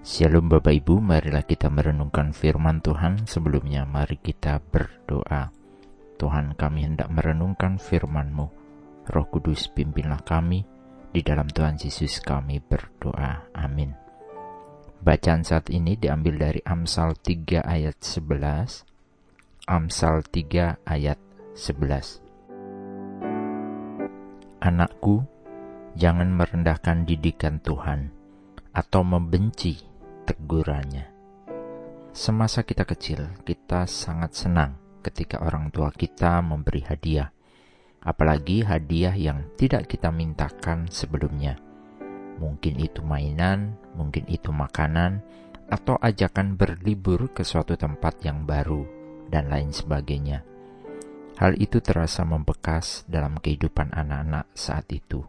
Shalom Bapak Ibu, marilah kita merenungkan firman Tuhan. Sebelumnya mari kita berdoa. Tuhan kami hendak merenungkan firman-Mu. Roh Kudus pimpinlah kami. Di dalam Tuhan Yesus kami berdoa. Amin. Bacaan saat ini diambil dari Amsal 3 ayat 11. Amsal 3 ayat 11. Anakku, jangan merendahkan didikan Tuhan atau membenci tegurannya. Semasa kita kecil, kita sangat senang ketika orang tua kita memberi hadiah, apalagi hadiah yang tidak kita mintakan sebelumnya. Mungkin itu mainan, mungkin itu makanan, atau ajakan berlibur ke suatu tempat yang baru, dan lain sebagainya. Hal itu terasa membekas dalam kehidupan anak-anak saat itu,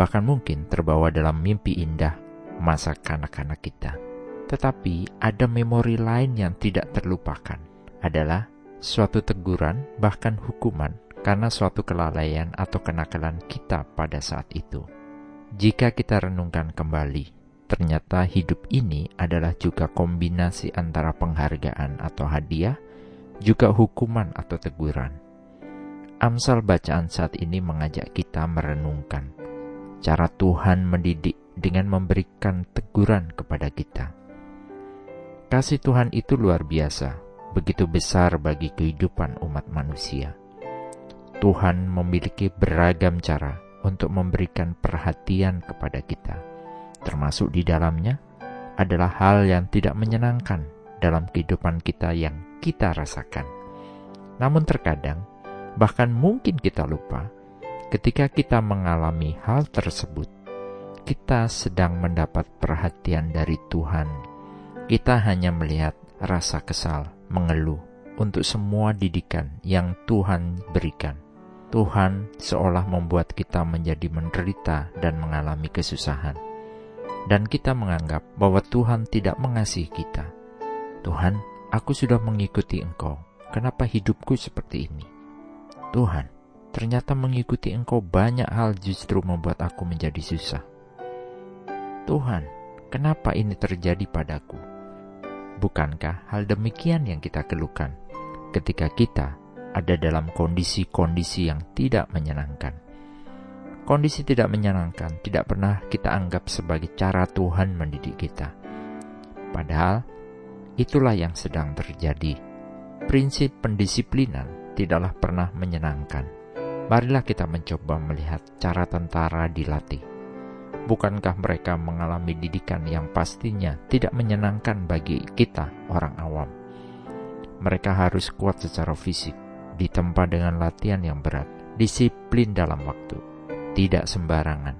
bahkan mungkin terbawa dalam mimpi indah masa kanak-kanak kita. Tetapi ada memori lain yang tidak terlupakan, adalah suatu teguran bahkan hukuman karena suatu kelalaian atau kenakalan kita pada saat itu. Jika kita renungkan kembali, ternyata hidup ini adalah juga kombinasi antara penghargaan atau hadiah, juga hukuman atau teguran. Amsal bacaan saat ini mengajak kita merenungkan cara Tuhan mendidik dengan memberikan teguran kepada kita. Kasih Tuhan itu luar biasa, begitu besar bagi kehidupan umat manusia. Tuhan memiliki beragam cara untuk memberikan perhatian kepada kita, termasuk di dalamnya adalah hal yang tidak menyenangkan dalam kehidupan kita yang kita rasakan. Namun, terkadang bahkan mungkin kita lupa ketika kita mengalami hal tersebut, kita sedang mendapat perhatian dari Tuhan kita hanya melihat rasa kesal, mengeluh untuk semua didikan yang Tuhan berikan. Tuhan seolah membuat kita menjadi menderita dan mengalami kesusahan. Dan kita menganggap bahwa Tuhan tidak mengasihi kita. Tuhan, aku sudah mengikuti Engkau. Kenapa hidupku seperti ini? Tuhan, ternyata mengikuti Engkau banyak hal justru membuat aku menjadi susah. Tuhan, kenapa ini terjadi padaku? Bukankah hal demikian yang kita keluhkan ketika kita ada dalam kondisi-kondisi yang tidak menyenangkan? Kondisi tidak menyenangkan tidak pernah kita anggap sebagai cara Tuhan mendidik kita. Padahal itulah yang sedang terjadi. Prinsip pendisiplinan tidaklah pernah menyenangkan. Marilah kita mencoba melihat cara tentara dilatih Bukankah mereka mengalami didikan yang pastinya tidak menyenangkan bagi kita, orang awam? Mereka harus kuat secara fisik, ditempa dengan latihan yang berat, disiplin dalam waktu, tidak sembarangan.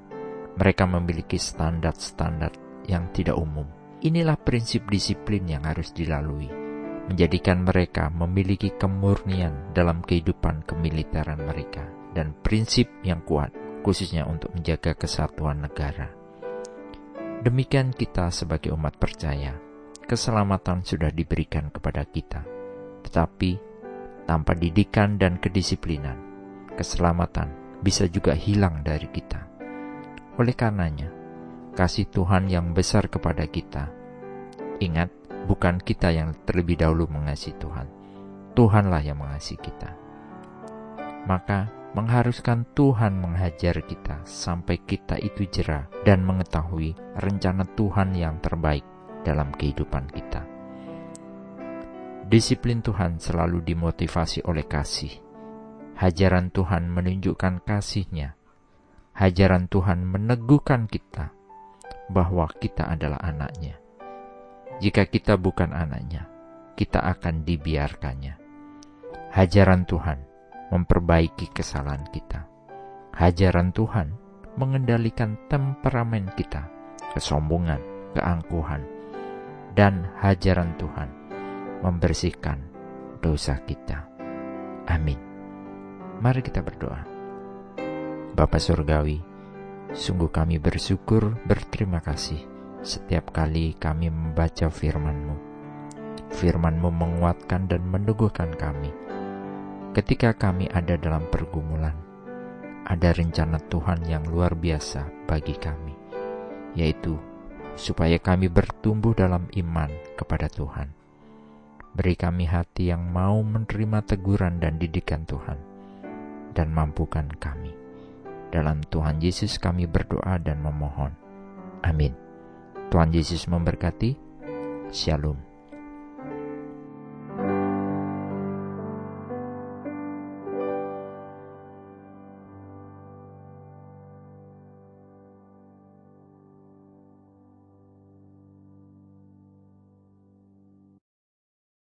Mereka memiliki standar-standar yang tidak umum. Inilah prinsip disiplin yang harus dilalui, menjadikan mereka memiliki kemurnian dalam kehidupan kemiliteran mereka dan prinsip yang kuat khususnya untuk menjaga kesatuan negara. Demikian kita sebagai umat percaya, keselamatan sudah diberikan kepada kita. Tetapi, tanpa didikan dan kedisiplinan, keselamatan bisa juga hilang dari kita. Oleh karenanya, kasih Tuhan yang besar kepada kita. Ingat, bukan kita yang terlebih dahulu mengasihi Tuhan. Tuhanlah yang mengasihi kita. Maka mengharuskan Tuhan menghajar kita sampai kita itu jerah dan mengetahui rencana Tuhan yang terbaik dalam kehidupan kita. Disiplin Tuhan selalu dimotivasi oleh kasih. Hajaran Tuhan menunjukkan kasihnya. Hajaran Tuhan meneguhkan kita bahwa kita adalah anaknya. Jika kita bukan anaknya, kita akan dibiarkannya. Hajaran Tuhan memperbaiki kesalahan kita. Hajaran Tuhan mengendalikan temperamen kita, kesombongan, keangkuhan, dan hajaran Tuhan membersihkan dosa kita. Amin. Mari kita berdoa. Bapa Surgawi, sungguh kami bersyukur, berterima kasih setiap kali kami membaca firman-Mu. Firman-Mu menguatkan dan meneguhkan kami Ketika kami ada dalam pergumulan, ada rencana Tuhan yang luar biasa bagi kami, yaitu supaya kami bertumbuh dalam iman kepada Tuhan. Beri kami hati yang mau menerima teguran dan didikan Tuhan, dan mampukan kami. Dalam Tuhan Yesus kami berdoa dan memohon. Amin. Tuhan Yesus memberkati. Shalom.